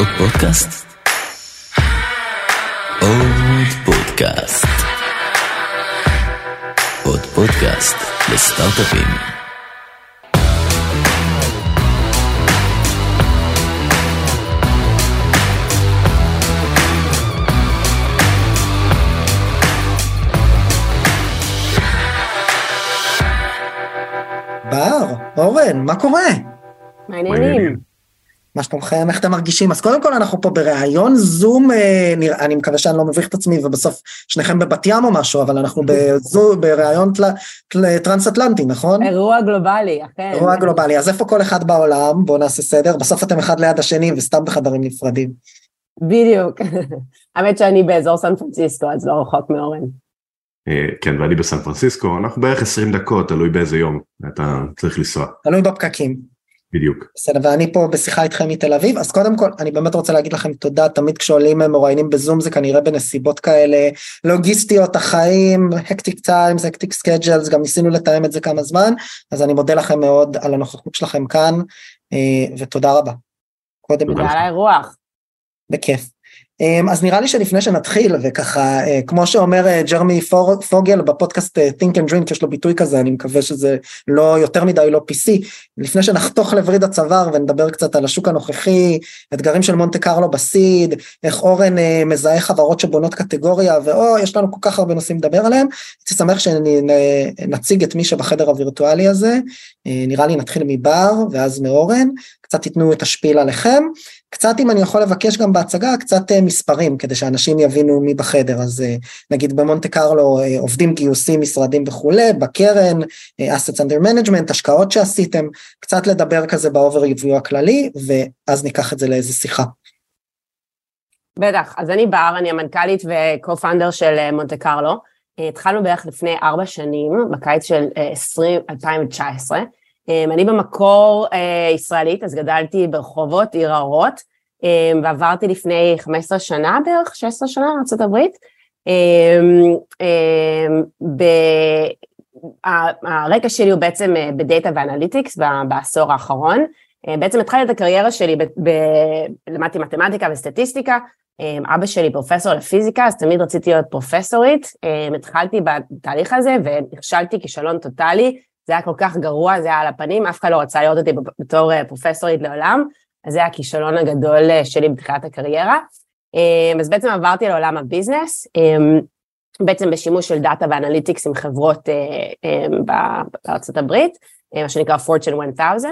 עוד פודקאסט? עוד פודקאסט. עוד פודקאסט לסטארט-אפים. בר, אורן, מה קורה? מה העניינים? מה שלומכם? איך אתם מרגישים? אז קודם כל אנחנו פה בראיון זום, אה, נראה, אני מקווה שאני לא מביך את עצמי ובסוף שניכם בבת ים או משהו, אבל אנחנו בזום, בראיון טל, טל, טרנס-אטלנטי, נכון? אירוע גלובלי, אכן. אירוע גלובלי, אז איפה כל אחד בעולם? בואו נעשה סדר, בסוף אתם אחד ליד השני וסתם בחדרים נפרדים. בדיוק. האמת שאני באזור סן פרנסיסקו, אז לא רחוק מאורן. אה, כן, ואני בסן פרנסיסקו, אנחנו בערך 20 דקות, תלוי באיזה יום אתה צריך לנסוע. תלוי בפקקים. בדיוק. בסדר, ואני פה בשיחה איתכם מתל אביב, אז קודם כל, אני באמת רוצה להגיד לכם תודה, תמיד כשעולים מרואיינים בזום זה כנראה בנסיבות כאלה לוגיסטיות, החיים, hectic times, hectic schedules, גם ניסינו לתאם את זה כמה זמן, אז אני מודה לכם מאוד על הנוכחות שלכם כאן, אה, ותודה רבה. קודם כל. תודה על האירוח. בכיף. אמ, אז נראה לי שלפני שנתחיל, וככה, אה, כמו שאומר אה, ג'רמי פוגל בפודקאסט אה, Think and Drink, יש לו ביטוי כזה, אני מקווה שזה לא יותר מדי לא PC, לפני שנחתוך לווריד הצוואר ונדבר קצת על השוק הנוכחי, אתגרים של מונטה קרלו בסיד, איך אורן מזהה חברות שבונות קטגוריה, ואו, יש לנו כל כך הרבה נושאים לדבר עליהם, הייתי שמח שנציג את מי שבחדר הווירטואלי הזה, נראה לי נתחיל מבר ואז מאורן, קצת תיתנו את השפיל עליכם. קצת אם אני יכול לבקש גם בהצגה קצת אה, מספרים כדי שאנשים יבינו מי בחדר אז אה, נגיד במונטה קרלו אה, עובדים גיוסים משרדים וכולי בקרן assets under management השקעות שעשיתם קצת לדבר כזה באוברריוויו הכללי ואז ניקח את זה לאיזה שיחה. בטח אז אני בר אני המנכ"לית ו-co-founder של מונטה קרלו התחלנו בערך לפני ארבע שנים בקיץ של 20, 2019 אמ, אני במקור אה, ישראלית, אז גדלתי ברחובות עיר האורות, אמ, ועברתי לפני 15 שנה בערך, 16 שנה לארה"ב. אמ, הרקע שלי הוא בעצם בדאטה ואנליטיקס בעשור האחרון. אה, בעצם התחלתי את הקריירה שלי, ב, ב, למדתי מתמטיקה וסטטיסטיקה, אבא שלי פרופסור לפיזיקה, אז תמיד רציתי להיות פרופסורית, התחלתי בתהליך הזה ונכשלתי כישלון טוטאלי, זה היה כל כך גרוע, זה היה על הפנים, אף אחד לא רצה לראות אותי בתור אה, פרופסורית לעולם, אז זה היה הכישלון הגדול אה, שלי בתחילת הקריירה. אה, אז בעצם עברתי לעולם הביזנס, בעצם בשימוש של דאטה ו-analytics עם חברות בארצות הברית, מה שנקרא Fortune 1000,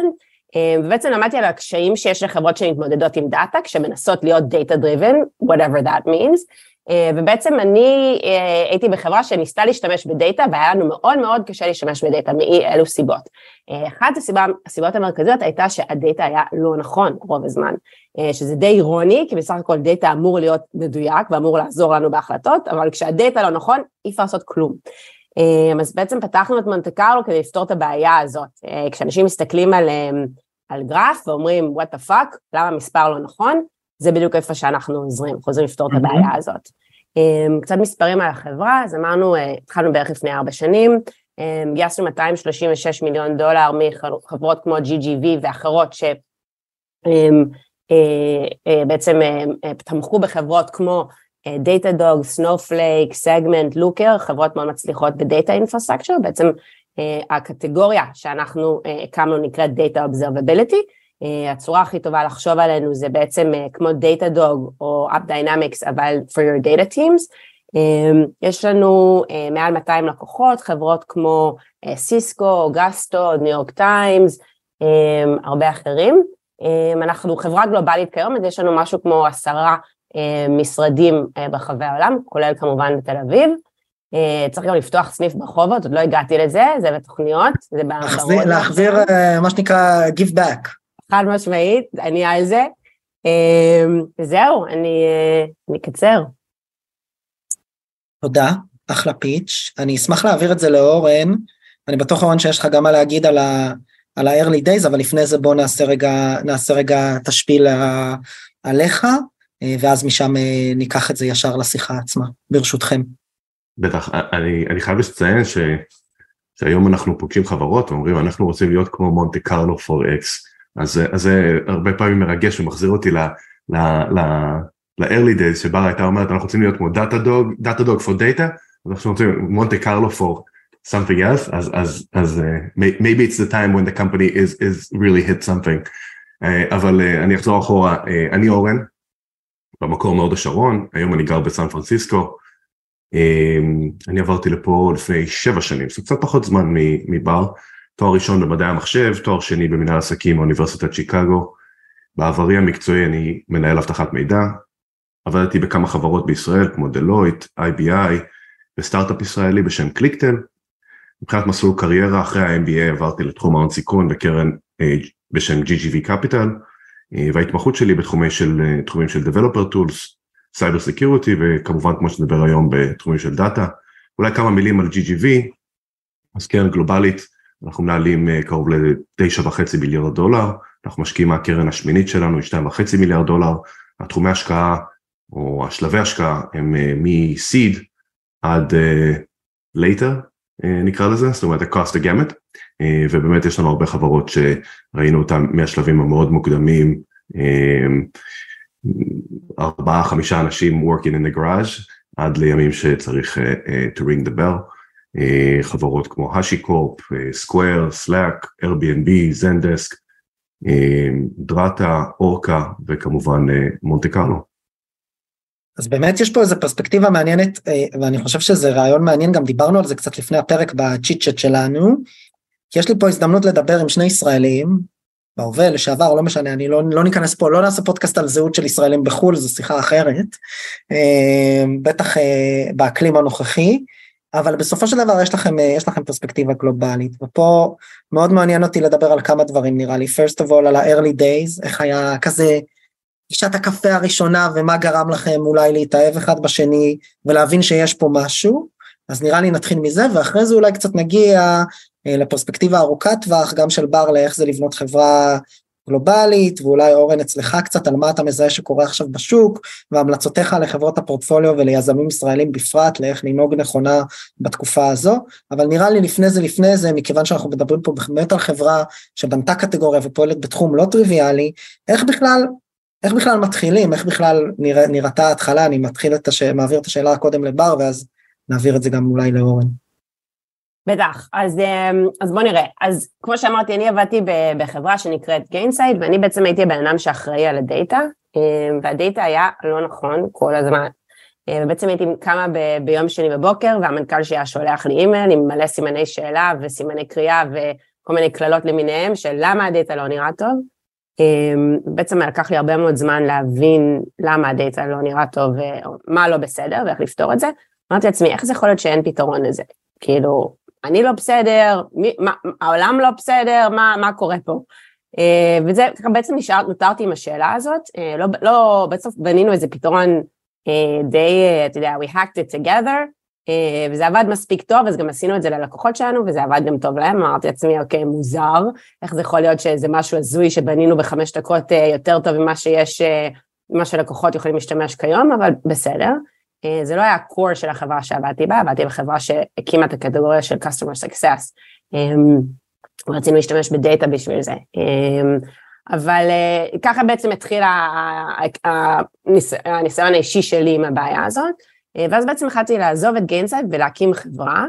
ובעצם למדתי על הקשיים שיש לחברות שמתמודדות עם דאטה, כשמנסות להיות data driven, whatever that means, ובעצם אני אה, הייתי בחברה שניסתה להשתמש בדאטה והיה לנו מאוד מאוד קשה להשתמש בדאטה מאי אלו סיבות. אה, אחת הסיבה, הסיבות המרכזיות הייתה שהדאטה היה לא נכון רוב הזמן, שזה די אירוני כי בסך הכל דאטה אמור להיות מדויק ואמור לעזור לנו בהחלטות, אבל כשהדאטה לא נכון אי אפשר לעשות כלום. אז בעצם פתחנו את מונטה קרלו כדי לפתור את הבעיה הזאת. כשאנשים מסתכלים על, על גרף ואומרים what the fuck, למה המספר לא נכון, זה בדיוק איפה שאנחנו עוזרים, חוזרים לפתור את הבעיה הזאת. אמ, קצת מספרים על החברה, אז אמרנו, אה, התחלנו בערך לפני ארבע שנים, אמ, גייסנו 236 מיליון דולר מחברות כמו GGV ואחרות שבעצם אמ, אה, אה, תמכו בחברות כמו Datadog, Snowflake, Segment, Looker, חברות מאוד מצליחות ב-data infrastructure, בעצם הקטגוריה שאנחנו הקמנו נקראת Data Observability, הצורה הכי טובה לחשוב עלינו זה בעצם אה, כמו Datadog או App Dynamics אבל for your data teams. אה, יש לנו מעל 200 לקוחות, חברות כמו סיסקו, גסטו, ניו יורק טיימס, הרבה אחרים. אנחנו חברה גלובלית כיום, אז יש לנו משהו כמו עשרה משרדים ברחבי העולם, כולל כמובן בתל אביב. צריך גם לפתוח סניף ברחובות, עוד לא הגעתי לזה, זה בתוכניות, זה בהחזיר, להחזיר מה שנקרא give back. חד משמעית, אני על זה. אמ, זהו, אני, אה, אני אקצר. תודה, אחלה פיץ'. אני אשמח להעביר את זה לאורן. אני בטוח אורן שיש לך גם מה להגיד על ה... על ה-early days, אבל לפני זה בוא נעשה רגע, נעשה רגע תשפיל עליך, אה, ואז משם אה, ניקח את זה ישר לשיחה עצמה, ברשותכם. בטח, אני, אני חייב לציין ש, שהיום אנחנו פוגשים חברות ואומרים אנחנו רוצים להיות כמו מונטה קרלו פור אקס, אז, זה הרבה פעמים מרגש ומחזיר אותי ל-early days שבר הייתה אומרת אנחנו רוצים להיות כמו Datadog, Datadog for data, אז אנחנו רוצים Monte Carlo for something else, אז, אז, אז uh, maybe it's the time when the company is, is really hit something. Uh, אבל uh, אני אחזור אחורה, uh, אני אורן, במקור מהוד השרון, היום אני גר בסן פרנסיסקו, uh, אני עברתי לפה לפני שבע שנים, זה קצת פחות זמן מבר, תואר ראשון במדעי המחשב, תואר שני במנהל עסקים מאוניברסיטת שיקגו, בעברי המקצועי אני מנהל אבטחת מידע, עבדתי בכמה חברות בישראל כמו Deloitte, IBI וסטארט-אפ ישראלי בשם ClickTale. מבחינת מסלול קריירה אחרי ה-MBA עברתי לתחום ההון סיכון בקרן uh, בשם GGV Capital uh, וההתמחות שלי בתחומים של, uh, תחומים של Developer Tools, Cyber Security וכמובן כמו שנדבר היום בתחומים של דאטה. אולי כמה מילים על GGV, אז קרן גלובלית, אנחנו מנהלים uh, קרוב ל-9.5 מיליארד דולר, אנחנו משקיעים מהקרן השמינית שלנו, 2.5 מיליארד דולר, התחומי השקעה או השלבי השקעה הם uh, מ-seed עד uh, later נקרא לזה, זאת אומרת ה-cost a gamut, ובאמת יש לנו הרבה חברות שראינו אותן מהשלבים המאוד מוקדמים, ארבעה חמישה אנשים working in the garage, עד לימים שצריך uh, to ring the bell, חברות כמו uh, Square, Slack, Airbnb, Zendesk, דרטה, אורקה וכמובן מונטה קרלו. אז באמת יש פה איזו פרספקטיבה מעניינת אה, ואני חושב שזה רעיון מעניין גם דיברנו על זה קצת לפני הפרק בצ'יט צ'אט שלנו. יש לי פה הזדמנות לדבר עם שני ישראלים בהווה לשעבר לא משנה אני לא, לא ניכנס פה לא נעשה פודקאסט על זהות של ישראלים בחו"ל זו שיחה אחרת אה, בטח אה, באקלים הנוכחי אבל בסופו של דבר יש לכם יש לכם פרספקטיבה גלובלית ופה מאוד מעניין אותי לדבר על כמה דברים נראה לי. First of all על ה-early days איך היה כזה פגישת הקפה הראשונה ומה גרם לכם אולי להתאהב אחד בשני ולהבין שיש פה משהו, אז נראה לי נתחיל מזה ואחרי זה אולי קצת נגיע אה, לפרספקטיבה ארוכת טווח גם של בר לאיך זה לבנות חברה גלובלית ואולי אורן אצלך קצת על מה אתה מזהה שקורה עכשיו בשוק והמלצותיך לחברות הפורטפוליו וליזמים ישראלים בפרט לאיך לנהוג נכונה בתקופה הזו. אבל נראה לי לפני זה לפני זה מכיוון שאנחנו מדברים פה באמת על חברה שבנתה קטגוריה ופועלת בתחום לא טריוויאלי איך בכלל איך בכלל מתחילים, איך בכלל נרא, נראתה ההתחלה, אני מתחיל את הש... מעביר את השאלה קודם לבר ואז נעביר את זה גם אולי לאורן. בטח, אז, אמ, אז בוא נראה. אז כמו שאמרתי, אני עבדתי בחברה שנקראת Gainsight, ואני בעצם הייתי הבן אדם שאחראי על הדאטה, אמ, והדאטה היה לא נכון כל הזמן. אמ, ובעצם הייתי קמה ב- ביום שני בבוקר, והמנכ"ל שלי היה שולח לי אימייל עם מלא סימני שאלה וסימני קריאה וכל מיני קללות למיניהם של למה הדאטה לא נראה טוב. בעצם לקח לי הרבה מאוד זמן להבין למה הדאטה לא נראה טוב ומה לא בסדר ואיך לפתור את זה. אמרתי לעצמי, איך זה יכול להיות שאין פתרון לזה? כאילו, אני לא בסדר, מי, מה, העולם לא בסדר, מה, מה קורה פה? אה, וזה ככה בעצם נשאר, נותרתי עם השאלה הזאת, אה, לא, לא, בסוף בנינו איזה פתרון אה, די, אתה יודע, we hacked it together, אה, וזה עבד מספיק טוב, אז גם עשינו את זה ללקוחות שלנו, וזה עבד גם טוב להם, אמרתי לעצמי, אוקיי, מוזר, איך זה יכול להיות שזה משהו הזוי שבנינו בחמש דקות אה, יותר טוב ממה שיש, אה, ממה שלקוחות יכולים להשתמש כיום, אבל בסדר. זה לא היה ה-core של החברה שעבדתי בה, עבדתי בחברה שהקימה את הקטגוריה של customer success. רצינו להשתמש בדאטה בשביל זה. אבל ככה בעצם התחיל הניסיון האישי שלי עם הבעיה הזאת. אה, ואז בעצם החלטתי לעזוב את Gainsight ולהקים חברה.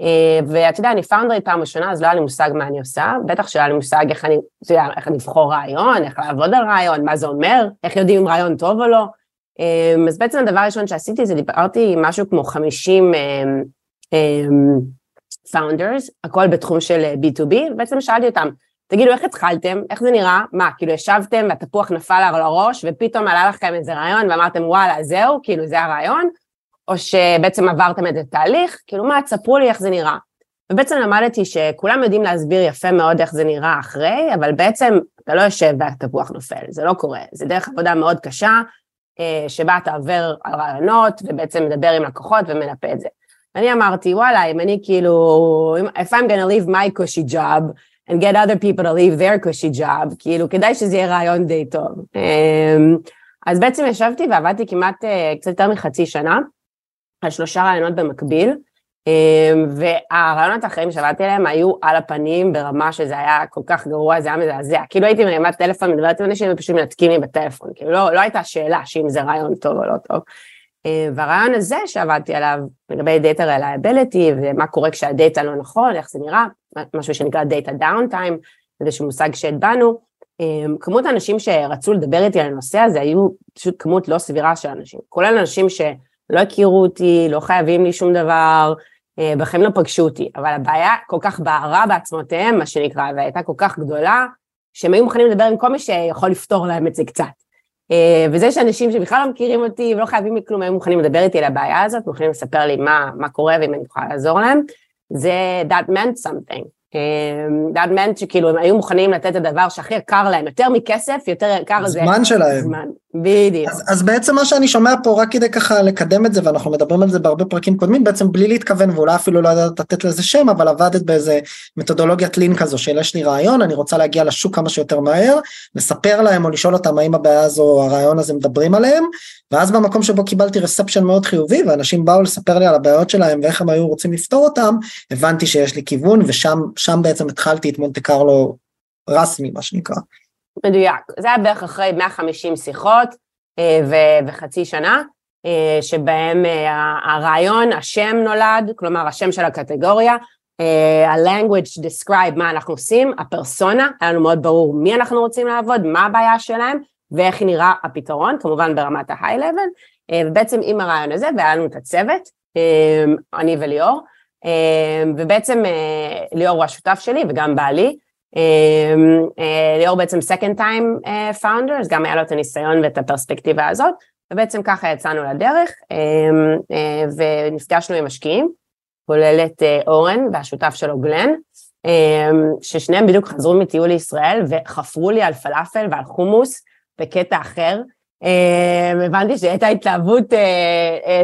אה, ואתה יודע, אני פאונדרית פעם ראשונה, אז לא היה לי מושג מה אני עושה, בטח שלא היה לי מושג איך אני, אתה יודע, איך אני אבחר רעיון, איך לעבוד על רעיון, מה זה אומר, איך יודעים אם רעיון טוב או לא. אה, אז בעצם הדבר הראשון שעשיתי זה דיברתי עם משהו כמו 50 founders, הכל בתחום של B2B, ובעצם שאלתי אותם, תגידו איך התחלתם, איך זה נראה, מה, כאילו ישבתם והתפוח נפל על הראש ופתאום עלה לכם איזה רעיון ואמרתם וואלה זהו, כאילו זה הרעיון, או שבעצם עברתם את התהליך, כאילו מה, תספרו לי איך זה נראה. ובעצם למדתי שכולם יודעים להסביר יפה מאוד איך זה נראה אחרי, אבל בעצם אתה לא יושב והתפוח נופל, זה לא קורה, זה דרך עבודה מאוד קשה, אה, שבה אתה עובר על רעיונות ובעצם מדבר עם לקוחות ומנפה את זה. ואני אמרתי, וואלה, אם אני כאילו, if I'm gonna leave my cushy job and get other people to leave their cushy job, כאילו כדאי שזה יהיה רעיון די טוב. אמ, אז בעצם ישבתי ועבדתי כמעט אה, קצת יותר מחצי שנה, על שלושה רעיונות במקביל, והרעיונות האחרים שעבדתי עליהם היו על הפנים ברמה שזה היה כל כך גרוע, זה היה מזעזע. כאילו הייתי מרימת טלפון, מדברת עם אנשים ופשוט מנתקים לי בטלפון. כאילו לא, לא הייתה שאלה שאם זה רעיון טוב או לא טוב. והרעיון הזה שעבדתי עליו לגבי data reliability ומה קורה כשהדאטה לא נכון, איך זה נראה, משהו שנקרא data downtime, איזשהו מושג שהטבענו, כמות האנשים שרצו לדבר איתי על הנושא הזה היו פשוט כמות לא סבירה של אנשים, כולל אנשים שלא הכירו אותי, לא חייבים לי שום דבר, בחיים לא פגשו אותי, אבל הבעיה כל כך בערה בעצמותיהם, מה שנקרא, והייתה כל כך גדולה, שהם היו מוכנים לדבר עם כל מי שיכול לפתור להם את זה קצת. וזה שאנשים שבכלל לא מכירים אותי ולא חייבים לי כלום, היו מוכנים לדבר איתי על הבעיה הזאת, מוכנים לספר לי מה, מה קורה ואם אני יכולה לעזור להם, זה that meant something. That meant שכאילו הם היו מוכנים לתת את הדבר שהכי יקר להם, יותר מכסף, יותר יקר זה... הזמן שלהם. זמן, בדיוק. אז, אז בעצם מה שאני שומע פה, רק כדי ככה לקדם את זה, ואנחנו מדברים על זה בהרבה פרקים קודמים, בעצם בלי להתכוון, ואולי אפילו לא יודעת לתת לזה שם, אבל עבדת באיזה מתודולוגיית לין כזו, של יש לי רעיון, אני רוצה להגיע לשוק כמה שיותר מהר, לספר להם או לשאול אותם האם הבעיה הזו או הרעיון הזה מדברים עליהם, ואז במקום שבו קיבלתי רספשן מאוד חיובי, ואנשים באו לספר לי על הבעיות שלהם ואיך הם היו רוצים לפתור אותם, הבנתי שיש לי כיוון, ושם בעצם התחלתי את מונטה קרלו רסמי, מה שנקרא. מדויק, זה היה בערך אחרי 150 שיחות ו- וחצי שנה, שבהם הרעיון, השם נולד, כלומר השם של הקטגוריה, ה-language describe מה אנחנו עושים, הפרסונה, היה לנו מאוד ברור מי אנחנו רוצים לעבוד, מה הבעיה שלהם, ואיך נראה הפתרון, כמובן ברמת ה-high level, ובעצם עם הרעיון הזה, והיה לנו את הצוות, אני וליאור, ובעצם ליאור הוא השותף שלי וגם בעלי, ליאור בעצם second time founder, אז גם היה לו את הניסיון ואת הפרספקטיבה הזאת, ובעצם ככה יצאנו לדרך, ונפגשנו עם משקיעים, כולל את אורן והשותף שלו גלן, ששניהם בדיוק חזרו מטיול לישראל וחפרו לי על פלאפל ועל חומוס בקטע אחר, הבנתי שהייתה התלהבות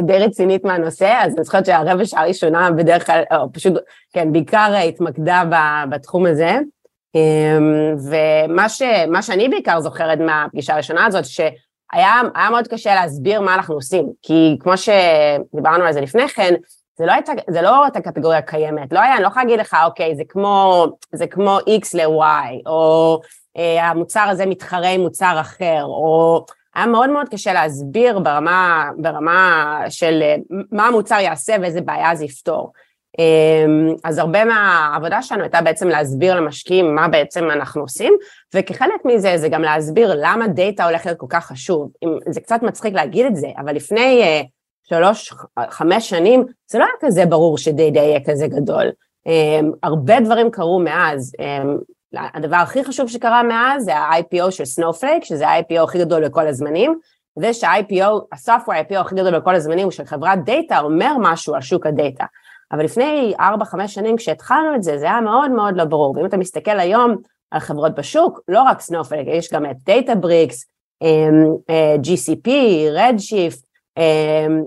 די רצינית מהנושא, אז אני זוכרת שהרבע שעה ראשונה בדרך כלל, או פשוט, כן, בעיקר התמקדה בתחום הזה. ומה ש, שאני בעיקר זוכרת מהפגישה הראשונה הזאת, שהיה מאוד קשה להסביר מה אנחנו עושים, כי כמו שדיברנו על זה לפני כן, זה לא הייתה, זה לא הייתה קטגוריה קיימת, לא היה, אני לא יכולה להגיד לך, אוקיי, זה כמו, זה כמו X ל-Y, או אה, המוצר הזה מתחרה עם מוצר אחר, או היה מאוד מאוד קשה להסביר ברמה, ברמה של מה המוצר יעשה ואיזה בעיה זה יפתור. אז הרבה מהעבודה שלנו הייתה בעצם להסביר למשקיעים מה בעצם אנחנו עושים, וכחלק מזה זה גם להסביר למה דאטה הולך להיות כל כך חשוב. זה קצת מצחיק להגיד את זה, אבל לפני שלוש, חמש שנים, זה לא היה כזה ברור שדאטה יהיה כזה גדול. הרבה דברים קרו מאז. הדבר הכי חשוב שקרה מאז זה ה-IPO של סנואופלייק, שזה ה-IPO הכי גדול בכל הזמנים, זה שה-IPO, הסופטוור IPO הכי גדול בכל הזמנים של חברת data, אומר משהו על שוק ה data. אבל לפני 4-5 שנים כשהתחלנו את זה, זה היה מאוד מאוד לא ברור, ואם אתה מסתכל היום על חברות בשוק, לא רק סנואופלייק, יש גם את דאטאבריקס, GCP, Redshift,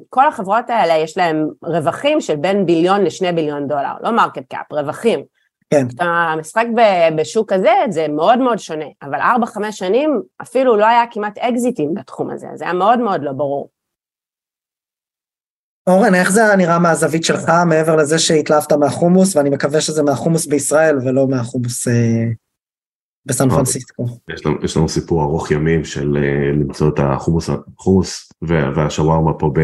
כל החברות האלה יש להם רווחים של בין billion לשני billion דולר, לא market cap, רווחים. כן. המשחק בשוק הזה זה מאוד מאוד שונה, אבל 4-5 שנים אפילו לא היה כמעט אקזיטים בתחום הזה, זה היה מאוד מאוד לא ברור. אורן, איך זה נראה מהזווית שלך, מעבר לזה שהתלהבת מהחומוס, ואני מקווה שזה מהחומוס בישראל ולא מהחומוס אה, בסן פרנסיסקו. יש לנו, יש לנו סיפור ארוך ימים של אה, למצוא את החומוס, החומוס והשווארמה פה ב,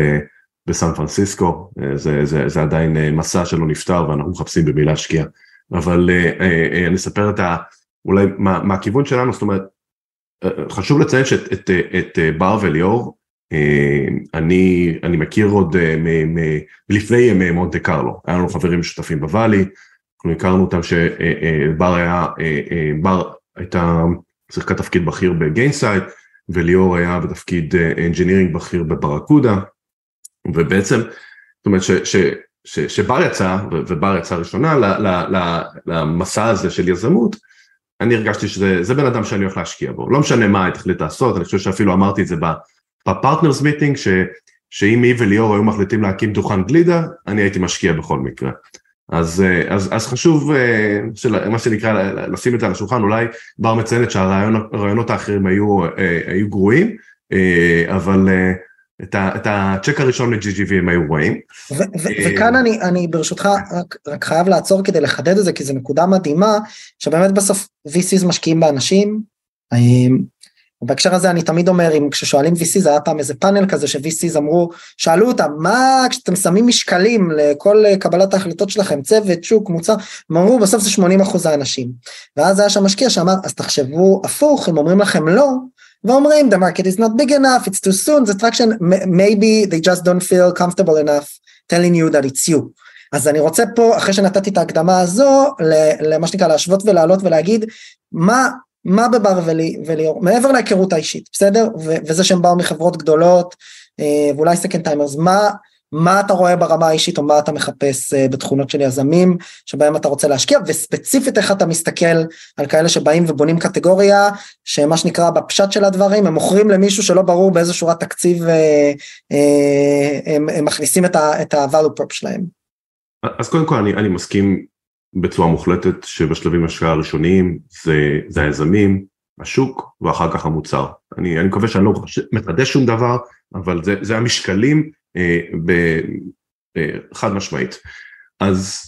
בסן פרנסיסקו, אה, זה, זה, זה עדיין אה, מסע שלא נפתר ואנחנו מחפשים במי להשקיע. אבל אה, אה, אה, אני אספר את ה... אולי מה, מהכיוון שלנו, זאת אומרת, חשוב לציין שאת את, את, בר וליאור, אני, אני מכיר עוד מלפני ימי מונטה קרלו, היה לנו חברים משותפים ב Valley, אנחנו הכרנו אותם שבר היה, בר הייתה שיחקה תפקיד בכיר בגיינסייד, וליאור היה בתפקיד engineering בכיר בברקודה, ובעצם, זאת אומרת ש, ש, שבר יצא, ובר יצא ראשונה למסע הזה של יזמות, אני הרגשתי שזה בן אדם שאני הולך להשקיע בו, לא משנה מה תחליט לעשות, אני חושב שאפילו אמרתי את זה ב partners meeting, שאם היא וליאור היו מחליטים להקים דוכן גלידה, אני הייתי משקיע בכל מקרה. אז, אז, אז חשוב, של, מה שנקרא, לשים את זה על השולחן, אולי בר מציינת שהרעיונות האחרים היו, היו גרועים, אבל את, הצ'ק הראשון ל-GGV הם היו רואים. וכאן אני, אני ברשותך רק, רק חייב לעצור כדי לחדד את זה, כי זו נקודה מדהימה, שבאמת בסוף VCs משקיעים באנשים. בהקשר הזה אני תמיד אומר, אם כששואלים VC, זה היה פעם איזה פאנל כזה ש-VCs אמרו, שאלו אותם, מה כשאתם שמים משקלים לכל קבלת ההחלטות שלכם, צוות, שוק, מוצר, הם אמרו, בסוף זה 80 אחוז האנשים. ואז היה שם משקיע שאמר, אז תחשבו הפוך, אם אומרים לכם לא, ואומרים, the market is not big enough, it's too soon, the traction, maybe they just don't feel comfortable enough telling you that it's you. אז אני רוצה פה, אחרי שנתתי את ההקדמה הזו, למה שנקרא להשוות ולעלות ולהגיד, מה מה בבר וליאור, מעבר להיכרות האישית, בסדר? וזה שהם באו מחברות גדולות, אה, ואולי second timers, מה, מה אתה רואה ברמה האישית או מה אתה מחפש אה, בתכונות של יזמים שבהם אתה רוצה להשקיע, וספציפית איך אתה מסתכל על כאלה שבאים ובונים קטגוריה, שמה שנקרא בפשט של הדברים, הם מוכרים למישהו שלא ברור באיזה שורת תקציב אה, הם, הם מכניסים את ה-value prop שלהם. אז קודם כל אני, אני מסכים בצורה מוחלטת שבשלבים השקעה הראשוניים זה, זה היזמים, השוק ואחר כך המוצר. אני, אני מקווה שאני לא מחדש שום דבר, אבל זה, זה המשקלים ב, אה, חד משמעית. אז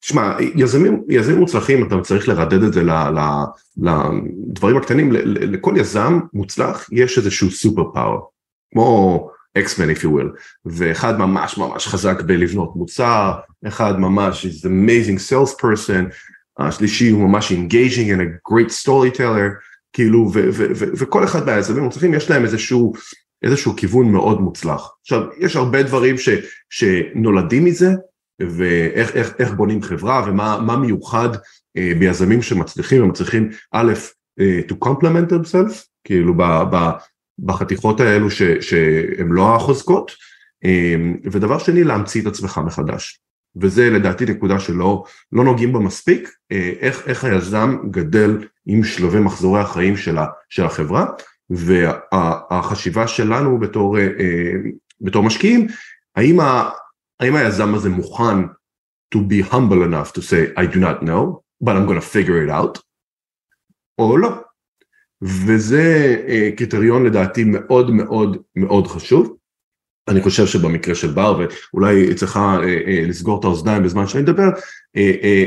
שמע, יזמים, יזמים מוצלחים אתה צריך לרדד את זה לדברים הקטנים, לכל יזם מוצלח יש איזשהו סופר פאוור, כמו אקסמן if you will, ואחד ממש ממש חזק בלבנות מוצר, אחד ממש is amazing sales person, השלישי הוא ממש engaging and a great storyteller, כאילו, וכל אחד מהיזמים מוצלחים יש להם איזשהו, איזשהו כיוון מאוד מוצלח. עכשיו, יש הרבה דברים ש, שנולדים מזה, ואיך איך, איך בונים חברה ומה מיוחד אה, ביזמים שמצליחים, הם מצליחים א', אה, to complement themselves, כאילו ב, ב, בחתיכות האלו ש, שהן לא החוזקות, אמ, ודבר שני להמציא את עצמך מחדש, וזה לדעתי נקודה שלא לא נוגעים בה מספיק, אה, איך, איך היזם גדל עם שלבי מחזורי החיים של, ה, של החברה, והחשיבה שלנו בתור, אה, בתור משקיעים, האם, ה, האם היזם הזה מוכן to be humble enough to say I do not know, but I'm going to figure it out, או לא. וזה אה, קריטריון לדעתי מאוד מאוד מאוד חשוב. אני חושב שבמקרה של בר, ואולי צריכה אה, אה, לסגור את האוזניים בזמן שאני מדבר,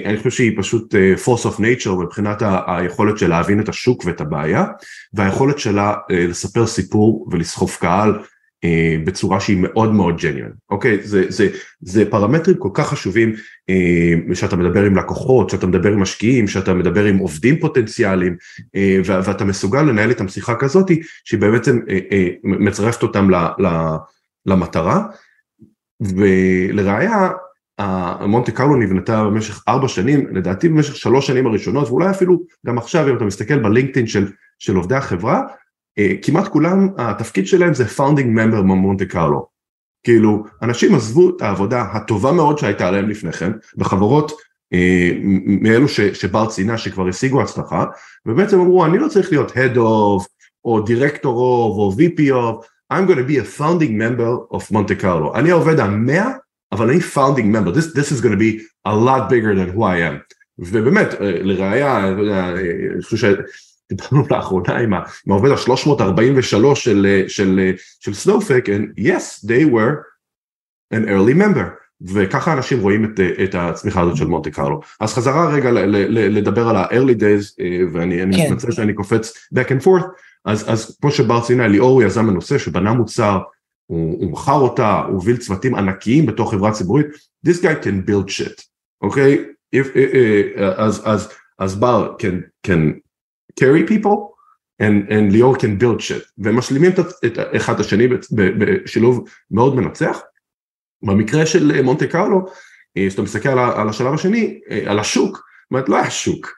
אני חושב שהיא פשוט force of nature מבחינת היכולת של להבין את השוק ואת הבעיה, והיכולת שלה לספר סיפור ולסחוף קהל אה, בצורה שהיא מאוד מאוד ג'ניון, אוקיי? זה, זה, זה פרמטרים כל כך חשובים אה, שאתה מדבר עם לקוחות, שאתה מדבר עם משקיעים, שאתה מדבר עם עובדים פוטנציאליים אה, ואתה מסוגל לנהל איתם שיחה כזאת שהיא בעצם מצרפת אותם למטרה ולראיה מונטה קרלו נבנתה במשך ארבע שנים, לדעתי במשך שלוש שנים הראשונות ואולי אפילו גם עכשיו אם אתה מסתכל בלינקדאין של, של עובדי החברה אה, כמעט כולם התפקיד שלהם זה founding member ממונטה קרלו. כאילו אנשים עזבו את העבודה הטובה מאוד שהייתה להם לפני כן בחברות אה, מאלו ש, שבר ציינה שכבר השיגו הצלחה ובעצם אמרו אני לא צריך להיות head of או director of או VP of I'm going to be a founding member of Monte Carlo אני העובד המאה אבל אני founding member this, this is going to be a lot bigger than who I am ובאמת אה, לראיה אני חושב דיברנו לאחרונה עם העובד ה-343 של, של, של סנופק, and yes, they were an early member. וככה אנשים רואים את, את הצמיחה הזאת של מונטי קרלו. אז חזרה רגע ל, ל, ל, לדבר על ה-early days, אה, ואני כן. מתנצל שאני קופץ back and forth, אז, אז כמו שבר ציינה, ליאור יזם הנושא שבנה מוצר, הוא, הוא מכר אותה, הוא הוביל צוותים ענקיים בתוך חברה ציבורית, this guy can build shit, אוקיי? Okay? If, uh, uh, אז, אז, אז בר can, can carry people and, and ליאור can build shit והם משלימים את, את אחד השני בשילוב מאוד מנצח. במקרה של מונטה קרלו, כשאתה מסתכל על, על השלב השני, על השוק, זאת אומרת לא היה שוק,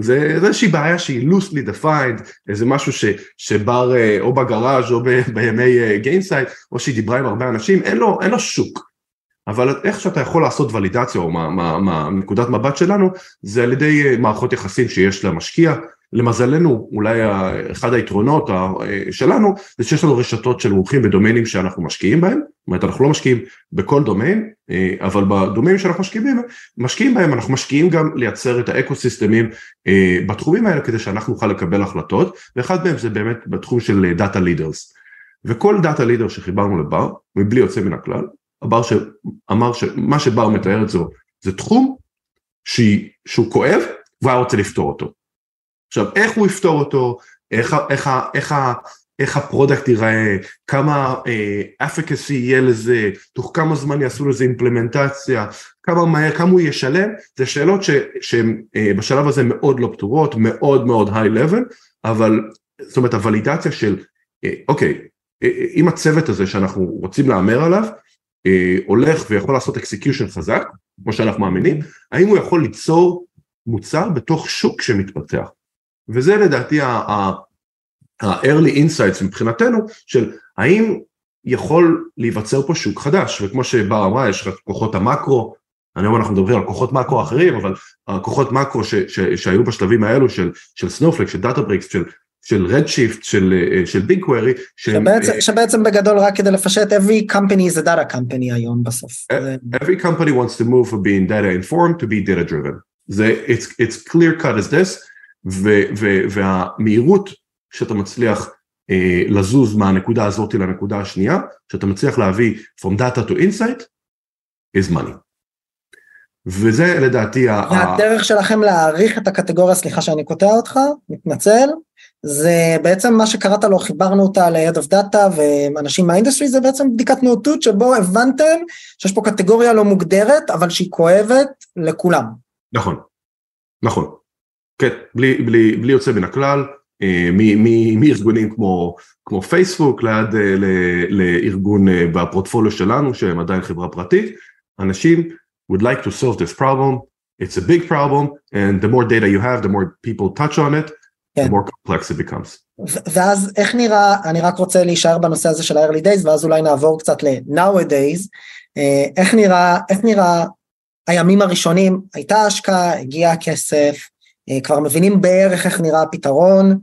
זה איזושהי בעיה שהיא loosely defined, איזה משהו ש, שבר אה, או בגראז' או ב, בימי גיינסייד, או שהיא דיברה עם הרבה אנשים, אין לו, אין לו שוק. אבל איך שאתה יכול לעשות ולידציה או מנקודת מבט שלנו זה על ידי מערכות יחסים שיש למשקיע למזלנו אולי אחד היתרונות שלנו זה שיש לנו רשתות של מומחים בדומיינים שאנחנו משקיעים בהם, זאת אומרת אנחנו לא משקיעים בכל דומיין, אבל בדומיינים שאנחנו משקיעים משקיעים בהם אנחנו משקיעים גם לייצר את האקו סיסטמים בתחומים האלה כדי שאנחנו נוכל לקבל החלטות, ואחד מהם זה באמת בתחום של דאטה לידרס. וכל data leader שחיברנו לבר, בלי יוצא מן הכלל, חבר שאמר שמה שבר מתאר את זה, זה תחום שהוא כואב והוא היה רוצה לפתור אותו. עכשיו איך הוא יפתור אותו, איך, איך, איך, איך ה product ייראה, כמה אפקסי uh, יהיה לזה, תוך כמה זמן יעשו לזה אימפלמנטציה, כמה מהר, כמה הוא ישלם, זה שאלות שהן uh, בשלב הזה מאוד לא פתורות, מאוד מאוד high level, אבל זאת אומרת הוולידציה של uh, אוקיי, uh, אם הצוות הזה שאנחנו רוצים להמר עליו, uh, הולך ויכול לעשות execution חזק, כמו שאנחנו מאמינים, האם הוא יכול ליצור מוצר בתוך שוק שמתפתח. וזה לדעתי ה-early insights מבחינתנו של האם יכול להיווצר פה שוק חדש וכמו שבר אמרה יש לך כוחות המקרו היום אנחנו מדברים על כוחות מקרו אחרים אבל הכוחות מקרו ש, ש, שהיו בשלבים האלו של, של סנואופלייק של דאטהבריקס של של רדשיפט, של, של ביג קווירי. שבעצם, uh, שבעצם בגדול רק כדי לפשט, every company is a data company היום בסוף. Every company wants to move from being data informed to be data driven. זה, it's, it's clear cut as this, ו, ו, והמהירות שאתה מצליח אה, לזוז מהנקודה הזאת לנקודה השנייה, שאתה מצליח להביא from data to insight, is money. וזה לדעתי והדרך ה... שלכם להעריך את הקטגוריה, סליחה שאני קוטע אותך, מתנצל, זה בעצם מה שקראת לו, חיברנו אותה ל-Head of Data ואנשים מהאינדסטרי, זה בעצם בדיקת נאותות שבו הבנתם שיש פה קטגוריה לא מוגדרת, אבל שהיא כואבת לכולם. נכון, נכון. כן, בלי, בלי, בלי יוצא מן הכלל, אה, מארגונים כמו, כמו פייסבוק ליד אה, לארגון אה, בפורטפוליו שלנו שהם עדיין חברה פרטית, אנשים would like to solve this problem, it's a big problem and the more data you have the more people touch on it, כן. the more complex it becomes. ואז איך נראה, אני רק רוצה להישאר בנושא הזה של ה-early days ואז אולי נעבור קצת ל-nowadays, איך נראה, איך נראה הימים הראשונים, הייתה השקעה, הגיע הכסף, כבר מבינים בערך איך נראה הפתרון,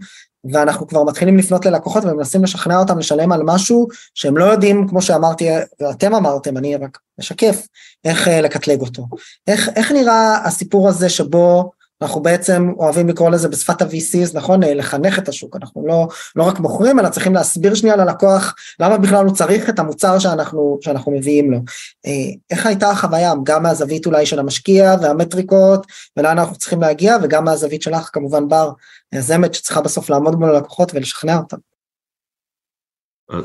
ואנחנו כבר מתחילים לפנות ללקוחות ומנסים לשכנע אותם לשלם על משהו שהם לא יודעים, כמו שאמרתי, ואתם אמרתם, אני רק משקף, איך אה, לקטלג אותו. איך, איך נראה הסיפור הזה שבו אנחנו בעצם אוהבים לקרוא לזה בשפת ה-VCs, נכון? אה, לחנך את השוק, אנחנו לא, לא רק מוכרים, אלא צריכים להסביר שנייה ללקוח למה בכלל הוא צריך את המוצר שאנחנו, שאנחנו מביאים לו. אה, איך הייתה החוויה, גם מהזווית אולי של המשקיע והמטריקות, ולאן אנחנו צריכים להגיע, וגם מהזווית שלך כמובן בר, יזמת שצריכה בסוף לעמוד מול הלקוחות ולשכנע אותם.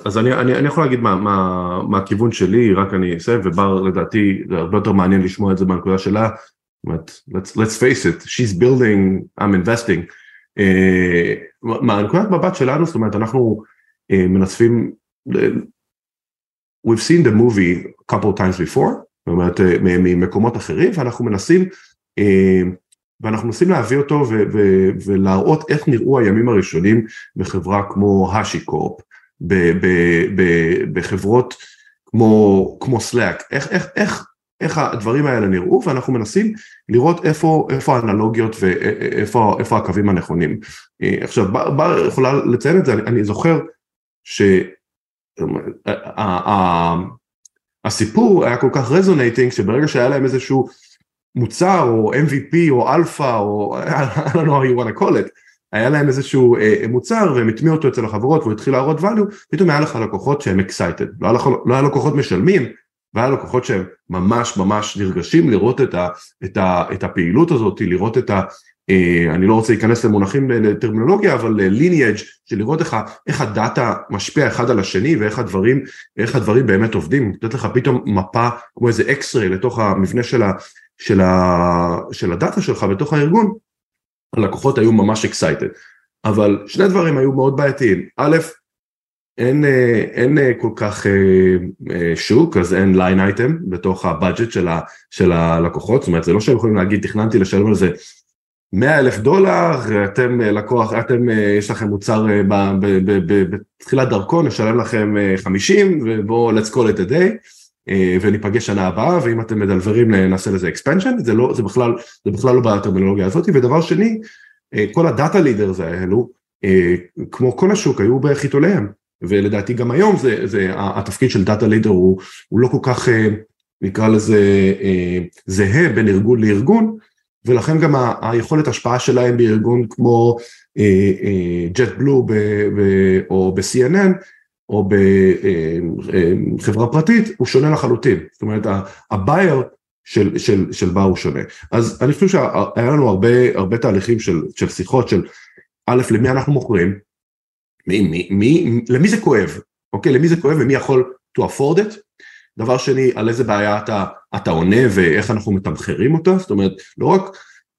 אז אני, אני, אני יכול להגיד מה, מה, מה הכיוון שלי, רק אני אסיים, ובר לדעתי זה הרבה יותר מעניין לשמוע את זה מהנקודה שלה, but let's let's face it she's building I'm investing. Uh, מהנקודת מבט שלנו זאת אומרת אנחנו uh, מנספים we've seen the movie a couple of times before זאת אומרת uh, ממקומות אחרים ואנחנו מנסים ואנחנו מנסים להביא אותו ולהראות איך נראו הימים הראשונים בחברה כמו השיקורפ בחברות כמו כמו סלאק איך איך איך איך הדברים האלה נראו ואנחנו מנסים לראות איפה, איפה האנלוגיות ואיפה איפה הקווים הנכונים. אה, עכשיו בר יכולה לציין את זה, אני, אני זוכר שהסיפור היה כל כך רזונטינג שברגע שהיה להם איזשהו מוצר או MVP או אלפא או I don't know how you want to call it היה להם איזשהו אה, מוצר והם הטמיעו אותו אצל החברות והוא התחיל להראות value פתאום היה לך לקוחות שהם excited לא היה, לא לקוחות משלמים והיה לקוחות שהם ממש ממש נרגשים לראות את, ה, את, ה, את הפעילות הזאת, לראות את ה... אה, אני לא רוצה להיכנס למונחים לטרמינולוגיה, אבל lineage של לראות איך, איך ה data משפיע אחד על השני ואיך הדברים, הדברים באמת עובדים, לתת לך פתאום מפה כמו איזה X-ray לתוך המבנה של, ה, של, ה, של הדאטה שלך בתוך הארגון, הלקוחות היו ממש excited. אבל שני דברים היו מאוד בעייתיים, א', אין, אה, אין אה, כל כך אה, שוק, אז אין line item בתוך ה budget של, של הלקוחות, זאת אומרת זה לא שהם יכולים להגיד תכננתי לשלם על זה 100 אלף דולר, אתם לקוח, אתם, יש לכם מוצר בתחילת דרכו, נשלם לכם 50 ובואו let's call it a day וניפגש שנה הבאה ואם אתם מדלברים נעשה לזה expansion, זה, לא, זה, בכלל, זה בכלל לא בטרמינולוגיה הזאת. ודבר שני, כל הדאטה לידרס האלו, כמו כל השוק היו בחיתוליהם ולדעתי גם היום זה, זה התפקיד של דאטה לידר הוא, הוא לא כל כך אה, נקרא לזה אה, זהה בין ארגון לארגון ולכן גם היכולת השפעה שלהם בארגון כמו ג'ט אה, בלו או ב-CNN או בחברה פרטית הוא שונה לחלוטין, זאת אומרת הבייר של, של, של בה הוא שונה. אז אני חושב שהיה לנו הרבה, הרבה תהליכים של, של שיחות של א', למי אנחנו מוכרים, מי, מי, מי, למי זה כואב, אוקיי? למי זה כואב ומי יכול to afford it. דבר שני, על איזה בעיה אתה, אתה עונה ואיך אנחנו מתמחרים אותה, זאת אומרת, לא רק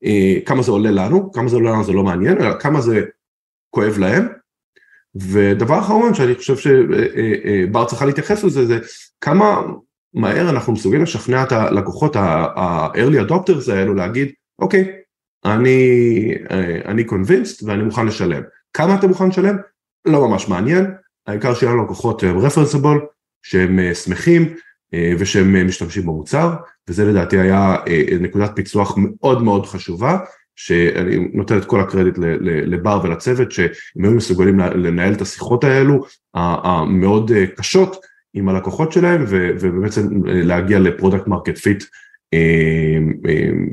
אה, כמה זה עולה לנו, כמה זה עולה לנו זה לא מעניין, אלא כמה זה כואב להם. ודבר אחרון שאני חושב שבר אה, אה, צריכה להתייחס לזה, זה כמה מהר אנחנו מסוגלים לשכנע את הלקוחות ה-early adopters האלו להגיד, אוקיי, אני, אני convinced ואני מוכן לשלם. כמה אתה מוכן לשלם? לא ממש מעניין, העיקר שיהיה לנו לקוחות רפרנסיבול, שהם שמחים ושהם משתמשים במוצר, וזה לדעתי היה נקודת פיצוח מאוד מאוד חשובה, שאני נותן את כל הקרדיט לבר ולצוות, שהם היו מסוגלים לנהל את השיחות האלו המאוד קשות עם הלקוחות שלהם, ובעצם להגיע ל product market fit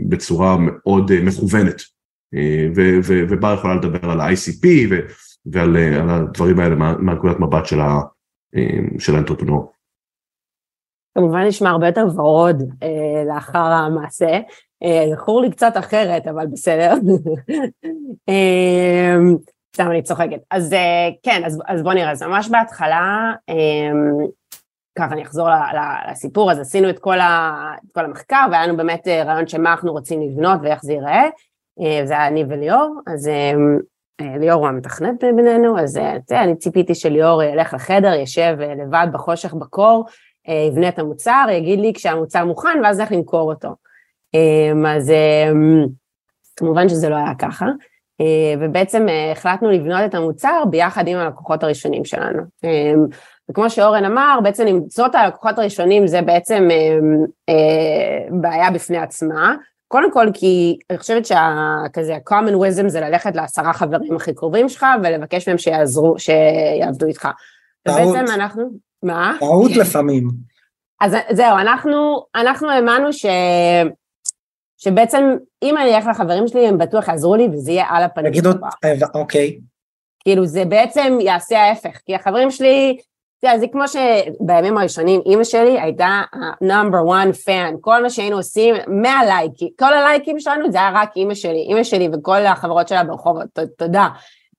בצורה מאוד מכוונת. ובר יכולה לדבר על ה-ICP ועל הדברים האלה מהנקודת מבט של האנטרפנור. כמובן נשמע הרבה יותר ורוד אה, לאחר המעשה, אה, זכור לי קצת אחרת, אבל בסדר. אה, סתם אני צוחקת. אז אה, כן, אז, אז בוא נראה, אז ממש בהתחלה, אה, ככה אני אחזור לסיפור, אז עשינו את כל, ה, את כל המחקר, והיה לנו באמת אה, רעיון של מה אנחנו רוצים לבנות ואיך זה ייראה, אה, זה היה אני וליאור, אז אה, אה ליאור הוא המתכנת בינינו, אז אה, אני ציפיתי שליאור ילך לחדר, ישב לבד בחושך בקור, אה, יבנה את המוצר, יגיד לי כשהמוצר מוכן ואז איך למכור אותו. אה, אז אה, כמובן שזה לא היה ככה, ובעצם החלטנו לבנות את המוצר ביחד עם הלקוחות הראשונים שלנו. וכמו שאורן אמר, בעצם למצוא את הלקוחות הראשונים זה בעצם בעיה בפני עצמה. קודם כל כי אני חושבת שכזה ה-common wisdom זה ללכת לעשרה חברים הכי קרובים שלך ולבקש מהם שיעזרו, שיעבדו איתך. ובעצם אנחנו, מה? טעות לפעמים. אז זהו, אנחנו, אנחנו האמנו ש... שבעצם אם אני אלך לחברים שלי הם בטוח יעזרו לי וזה יהיה על הפנים. תגידו, אה, אוקיי. כאילו זה בעצם יעשה ההפך, כי החברים שלי, תראה, זה כמו שבימים הראשונים אימא שלי הייתה ה-number one fan, כל מה שהיינו עושים, 100 לייקים, כל הלייקים שלנו זה היה רק אימא שלי, אימא שלי וכל החברות שלה ברחובות, תודה.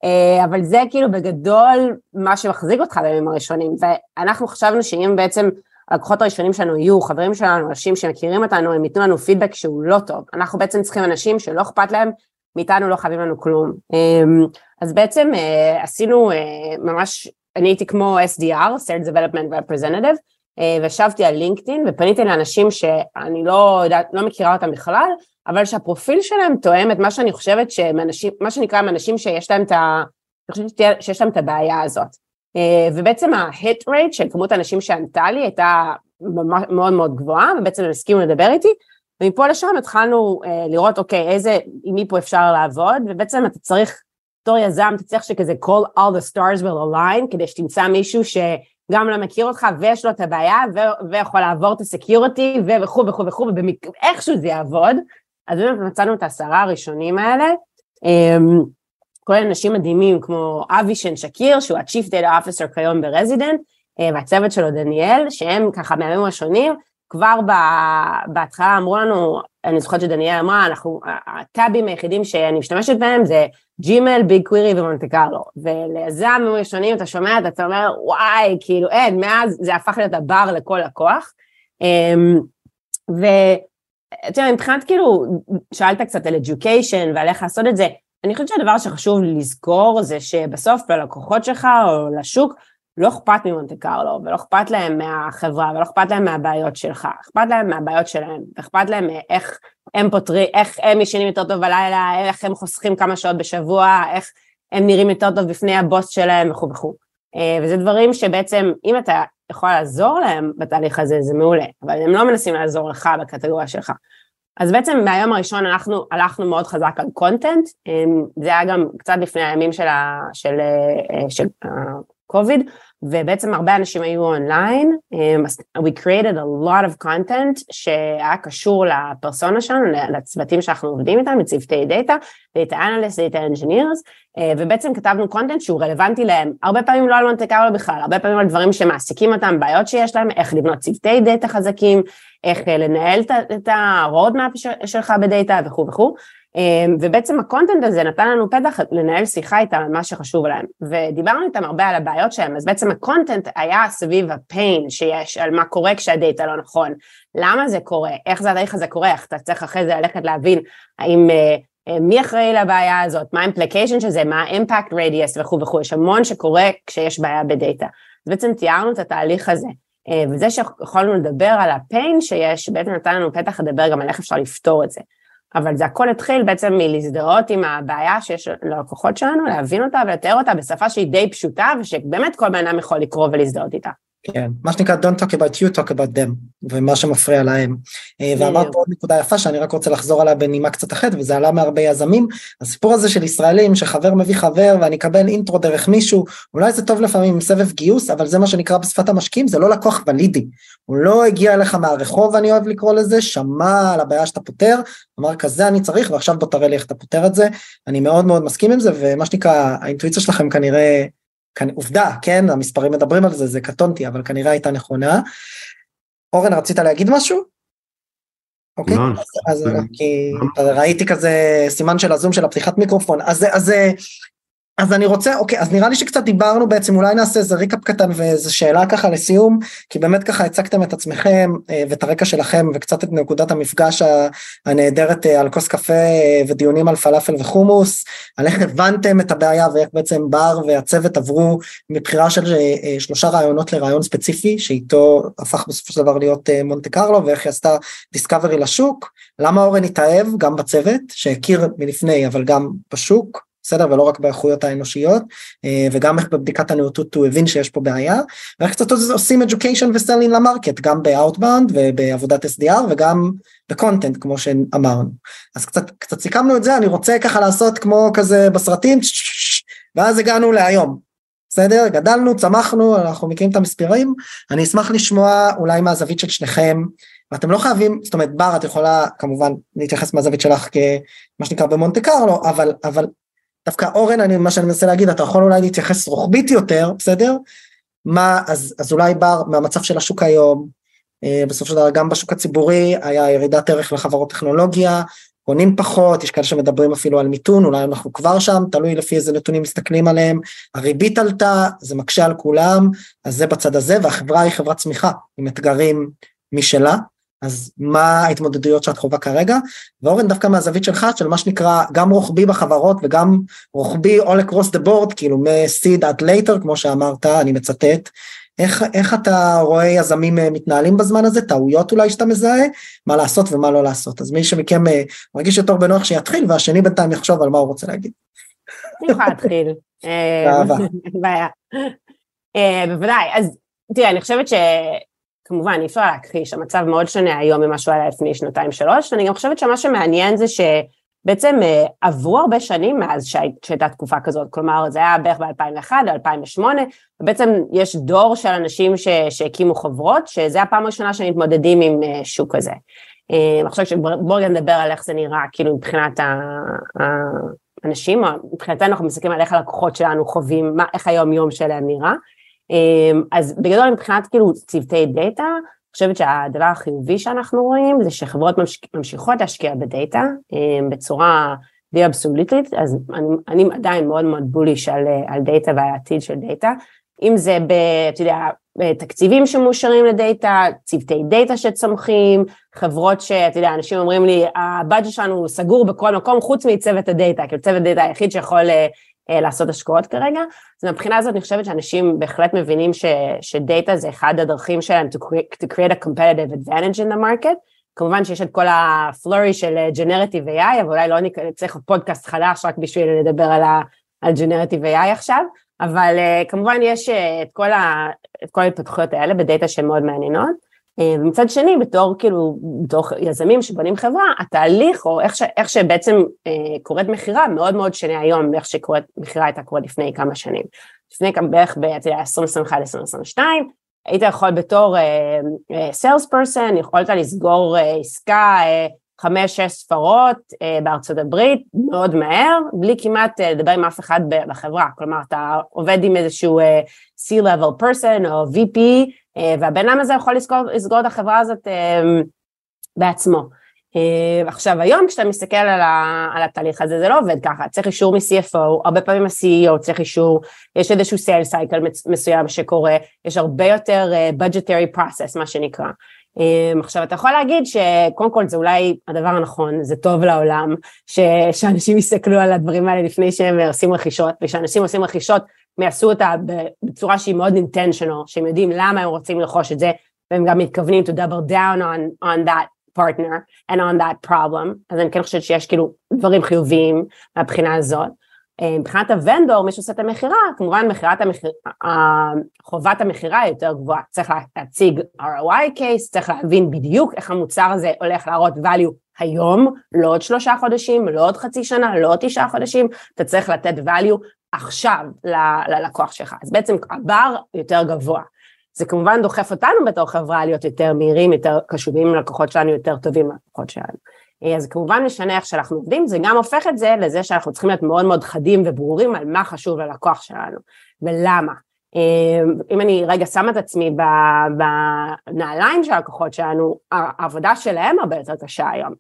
אה, אבל זה כאילו בגדול מה שמחזיק אותך בימים הראשונים, ואנחנו חשבנו שאם בעצם הלקוחות הראשונים שלנו יהיו חברים שלנו, אנשים שמכירים אותנו, הם ייתנו לנו פידבק שהוא לא טוב, אנחנו בעצם צריכים אנשים שלא אכפת להם, מאיתנו לא חייבים לנו כלום. אמ, אז בעצם אה, עשינו אה, ממש, אני הייתי כמו SDR, Sales Development Representative, וישבתי על לינקדאין ופניתי לאנשים שאני לא יודעת, לא מכירה אותם בכלל, אבל שהפרופיל שלהם תואם את מה שאני חושבת שהם אנשים, מה שנקרא הם אנשים שיש להם את ה... אני חושבת שיש להם את הבעיה הזאת. אה, ובעצם ה-hit rate של כמות האנשים שענתה לי הייתה מאוד מאוד גבוהה, ובעצם הם הסכימו לדבר איתי, ומפה לשם התחלנו uh, לראות, אוקיי, איזה, עם מי פה אפשר לעבוד, ובעצם אתה צריך, בתור יזם, אתה צריך שכזה call all the stars will align, כדי שתמצא מישהו שגם לא מכיר אותך ויש לו את הבעיה, ו- ויכול לעבור את הסקיורטי, וכו' וכו' וכו', ואיכשהו זה יעבוד. אז באמת מצאנו את העשרה הראשונים האלה, um, כולל אנשים מדהימים כמו אבי שן שקיר, שהוא ה-Chief Data Officer כיום ברזידנט, אה, והצוות שלו דניאל, שהם ככה מהימים הראשונים, כבר בהתחלה אמרו לנו, אני זוכרת שדניאל אמרה, אנחנו, הטאבים היחידים שאני משתמשת בהם זה ג'ימל, ביג קווירי ומונטה קרלו. וליזם ראשונים אתה שומע, אתה אומר, וואי, כאילו אין, מאז זה הפך להיות הבר לכל לקוח. אמ, ואתה יודע, מבחינת כאילו, שאלת קצת על education ועל איך לעשות את זה, אני חושבת שהדבר שחשוב לזכור זה שבסוף ללקוחות שלך או לשוק לא אכפת ממונטה קרלו ולא אכפת להם מהחברה ולא אכפת להם מהבעיות שלך, אכפת להם מהבעיות שלהם, אכפת להם איך הם פותרים, איך הם ישנים יותר טוב בלילה, איך הם חוסכים כמה שעות בשבוע, איך הם נראים יותר טוב בפני הבוס שלהם וכו' וכו'. אה, וזה דברים שבעצם אם אתה יכול לעזור להם בתהליך הזה זה מעולה, אבל הם לא מנסים לעזור לך בקטגוריה שלך. אז בעצם מהיום הראשון אנחנו הלכנו מאוד חזק על content, אמ, זה היה גם קצת לפני הימים של, ה, של, אה, של, של קוביד, ובעצם הרבה אנשים היו online, um, we created a lot of content שהיה קשור לפרסונה שלנו, לצוותים שאנחנו עובדים איתם, לצוותי דאטה, data analysts, data engineers, ובעצם כתבנו content שהוא רלוונטי להם, הרבה פעמים לא על מונטה קרלו בכלל, הרבה פעמים על דברים שמעסיקים אותם, בעיות שיש להם, איך לבנות צוותי דאטה חזקים, איך אה, לנהל את ה-roadmap שלך בדאטה וכו' וכו'. אמ, ובעצם ה content הזה נתן לנו פתח לנהל שיחה איתם על מה שחשוב להם. ודיברנו איתם הרבה על הבעיות שלהם אז בעצם ה content היה סביב ה pain שיש על מה קורה כשהדאטה לא נכון. למה זה קורה? איך זה התהליך הזה קורה? איך אתה צריך אחרי זה ללכת להבין האם אה, אה, מי אחראי לבעיה הזאת? מה האימפליקיישן של זה? מה האימפקט רדיוס וכו' וכו' יש המון שקורה כשיש בעיה בדאטה. אז בעצם תיארנו את התהליך הזה. אה, וזה שיכולנו לדבר על הפיין שיש בעצם נתן לנו פתח לדבר גם על איך אפשר לפתור את זה אבל זה הכל התחיל בעצם מלהזדהות עם הבעיה שיש ללקוחות שלנו, להבין אותה ולתאר אותה בשפה שהיא די פשוטה ושבאמת כל בן אדם יכול לקרוא ולהזדהות איתה. כן, מה שנקרא Don't talk about you, talk about them, ומה שמפריע להם. אה, ואמרת פה עוד נקודה יפה שאני רק רוצה לחזור עליה בנימה קצת אחרת, וזה עלה מהרבה יזמים, הסיפור הזה של ישראלים שחבר מביא חבר ואני אקבל אינטרו דרך מישהו, אולי זה טוב לפעמים עם סבב גיוס, אבל זה מה שנקרא בשפת המשקיעים, זה לא לקוח ולידי. הוא לא הגיע אליך מהרחוב, אני אוהב לקרוא לזה, שמע על הבעיה שאתה פותר, אמר כזה אני צריך ועכשיו בוא תראה לי איך אתה פותר את זה, אני מאוד מאוד מסכים עם זה, ומה שנקרא, האינטואיציה שלכם כנראה עובדה, כן, המספרים מדברים על זה, זה קטונתי, אבל כנראה הייתה נכונה. אורן, רצית להגיד משהו? אוקיי, לא, אז, אז כי ראיתי כזה סימן של הזום של הפתיחת מיקרופון, אז, אז אז אני רוצה, אוקיי, אז נראה לי שקצת דיברנו בעצם, אולי נעשה איזה ריקאפ קטן ואיזה שאלה ככה לסיום, כי באמת ככה הצגתם את עצמכם אה, ואת הרקע שלכם וקצת את נקודת המפגש הנהדרת אה, על כוס קפה אה, ודיונים על פלאפל וחומוס, על איך הבנתם את הבעיה ואיך בעצם בר והצוות עברו מבחירה של שלושה רעיונות לרעיון ספציפי, שאיתו הפך בסופו של דבר להיות מונטה קרלו ואיך היא עשתה discovery לשוק, למה אורן התאהב גם בצוות, שהכיר מלפני אבל גם בשוק, בסדר? ולא רק באיכויות האנושיות, אה, וגם איך בבדיקת הנאותות הוא הבין שיש פה בעיה, ואיך קצת עושים education ו selling ל market, גם ב-outbound ובעבודת SDR וגם בקונטנט כמו שאמרנו. אז קצת, קצת סיכמנו את זה, אני רוצה ככה לעשות כמו כזה בסרטים, ואז הגענו להיום. בסדר? גדלנו, צמחנו, אנחנו מכירים את המספרים, אני אשמח לשמוע אולי מהזווית של שניכם, ואתם לא חייבים, זאת אומרת בר את יכולה כמובן להתייחס מהזווית שלך כמה שנקרא במונטה קרלו, אבל, אבל דווקא אורן, אני, מה שאני מנסה להגיד, אתה יכול אולי להתייחס רוחבית יותר, בסדר? מה, אז, אז אולי בר, מהמצב של השוק היום, אה, בסופו של דבר גם בשוק הציבורי היה ירידת ערך לחברות טכנולוגיה, קונים פחות, יש כאלה שמדברים אפילו על מיתון, אולי אנחנו כבר שם, תלוי לפי איזה נתונים מסתכלים עליהם, הריבית עלתה, זה מקשה על כולם, אז זה בצד הזה, והחברה היא חברת צמיחה, עם אתגרים משלה, אז מה ההתמודדויות שאת חווה כרגע? ואורן דווקא מהזווית שלך של מה שנקרא גם רוחבי בחברות וגם רוחבי all across the board כאילו מ-seed עד later כמו שאמרת אני מצטט איך, איך אתה רואה יזמים אה, מתנהלים בזמן הזה טעויות אולי שאתה מזהה מה לעשות ומה לא לעשות אז מי שמכם אה, מרגיש יותר בנוח שיתחיל והשני בינתיים יחשוב על מה הוא רוצה להגיד. אני יכולה להתחיל. אה, בעיה. בוודאי אז תראה אני חושבת ש... כמובן אי אפשר להכחיש, המצב מאוד שונה היום ממה שהוא היה לפני שנתיים שלוש, אני גם חושבת שמה שמעניין זה שבעצם אה, עברו הרבה שנים מאז שהייתה תקופה כזאת, כלומר זה היה בערך ב-2001, 2008, ובעצם יש דור של אנשים שהקימו חברות, שזה הפעם הראשונה שמתמודדים עם אה, שוק כזה. אה, אני חושבת שבואו נדבר על איך זה נראה, כאילו מבחינת האנשים, מבחינתנו אנחנו מסתכלים על איך הלקוחות שלנו חווים, מה, איך היום יום שלהם נראה. אמ, אז בגדול מבחינת כאילו צוותי דאטה, אני חושבת שהדבר החיובי שאנחנו רואים זה שחברות ממשיכות להשקיע בדאטה אמ, בצורה די אבסולוטית, אז אני, אני עדיין מאוד מאוד bullish על, על דאטה והעתיד של דאטה, אם זה ב... אתה יודע, תקציבים שמאושרים לדאטה, צוותי דאטה שצומחים, חברות שאתה יודע, אנשים אומרים לי, ה budget שלנו סגור בכל מקום חוץ מצוות הדאטה, כאילו צוות דאטה היחיד שיכול אה, לעשות השקעות כרגע. אז מבחינה הזאת אני חושבת שאנשים בהחלט מבינים ש, שדאטה זה אחד הדרכים שלהם to create, to create a competitive advantage in the market. כמובן שיש את כל ה flurry של אה, Generative AI, אבל אולי לא צריך פודקאסט חדש רק בשביל לדבר על, ה, על Generative AI עכשיו, אבל uh, כמובן יש את כל, ה, את כל ההתפתחויות האלה בדאטה שהן מאוד מעניינות. אה, ומצד שני בתור כאילו בתור יזמים שבונים חברה התהליך או איך, ש, איך שבעצם אה, קורית מכירה מאוד מאוד שונה היום מאיך שקורית מכירה הייתה קורית לפני כמה שנים. לפני כמה בערך ב-2021-2022, היית יכול בתור סיילס uh, פרסון, uh, יכולת לסגור uh, עסקה uh, חמש-שש ספרות uh, בארצות הברית מאוד מהר, בלי כמעט uh, לדבר עם אף אחד בחברה, כלומר אתה עובד עם איזשהו uh, C-level person או VP, והבן אדם הזה יכול לסגור, לסגור את החברה הזאת uh, בעצמו. Uh, עכשיו היום כשאתה מסתכל על, ה, על התהליך הזה זה לא עובד ככה, צריך אישור מ-CFO, הרבה פעמים ה-CEO צריך אישור, יש איזשהו sales cycle מסוים שקורה, יש הרבה יותר budgetary process מה שנקרא. עכשיו אתה יכול להגיד שקודם כל זה אולי הדבר הנכון, זה טוב לעולם, ש, שאנשים יסתכלו על הדברים האלה לפני שהם עושים רכישות, ושאנשים עושים רכישות הם יעשו אותה בצורה שהיא מאוד intentional, שהם יודעים למה הם רוצים לרכוש את זה, והם גם מתכוונים to double down on, on that partner and on that problem, אז אני כן חושבת שיש כאילו דברים חיוביים מהבחינה הזאת. אה, מבחינת הוונדור, מי שעושה את המכירה, כמובן מכירת המכירה, חובת המכירה היא יותר גבוהה, צריך להציג ROI case, צריך להבין בדיוק איך המוצר הזה הולך להראות value היום, לא עוד שלושה חודשים, לא עוד חצי שנה, לא עוד תשעה חודשים, אתה צריך לתת value עכשיו ללקוח שלך, אז בעצם הבר יותר גבוה. זה כמובן דוחף אותנו בתור חברה להיות יותר מהירים, יותר קשובים ללקוחות שלנו, יותר טובים ללקוחות שלנו. אה, אז כמובן משנה איך שאנחנו עובדים, זה גם הופך את זה לזה שאנחנו צריכים להיות מאוד מאוד חדים וברורים על מה חשוב ללקוח שלנו ולמה. אה, אם אני רגע שמה את עצמי בנעליים של הלקוחות שלנו, העבודה שלהם הרבה יותר קשה היום.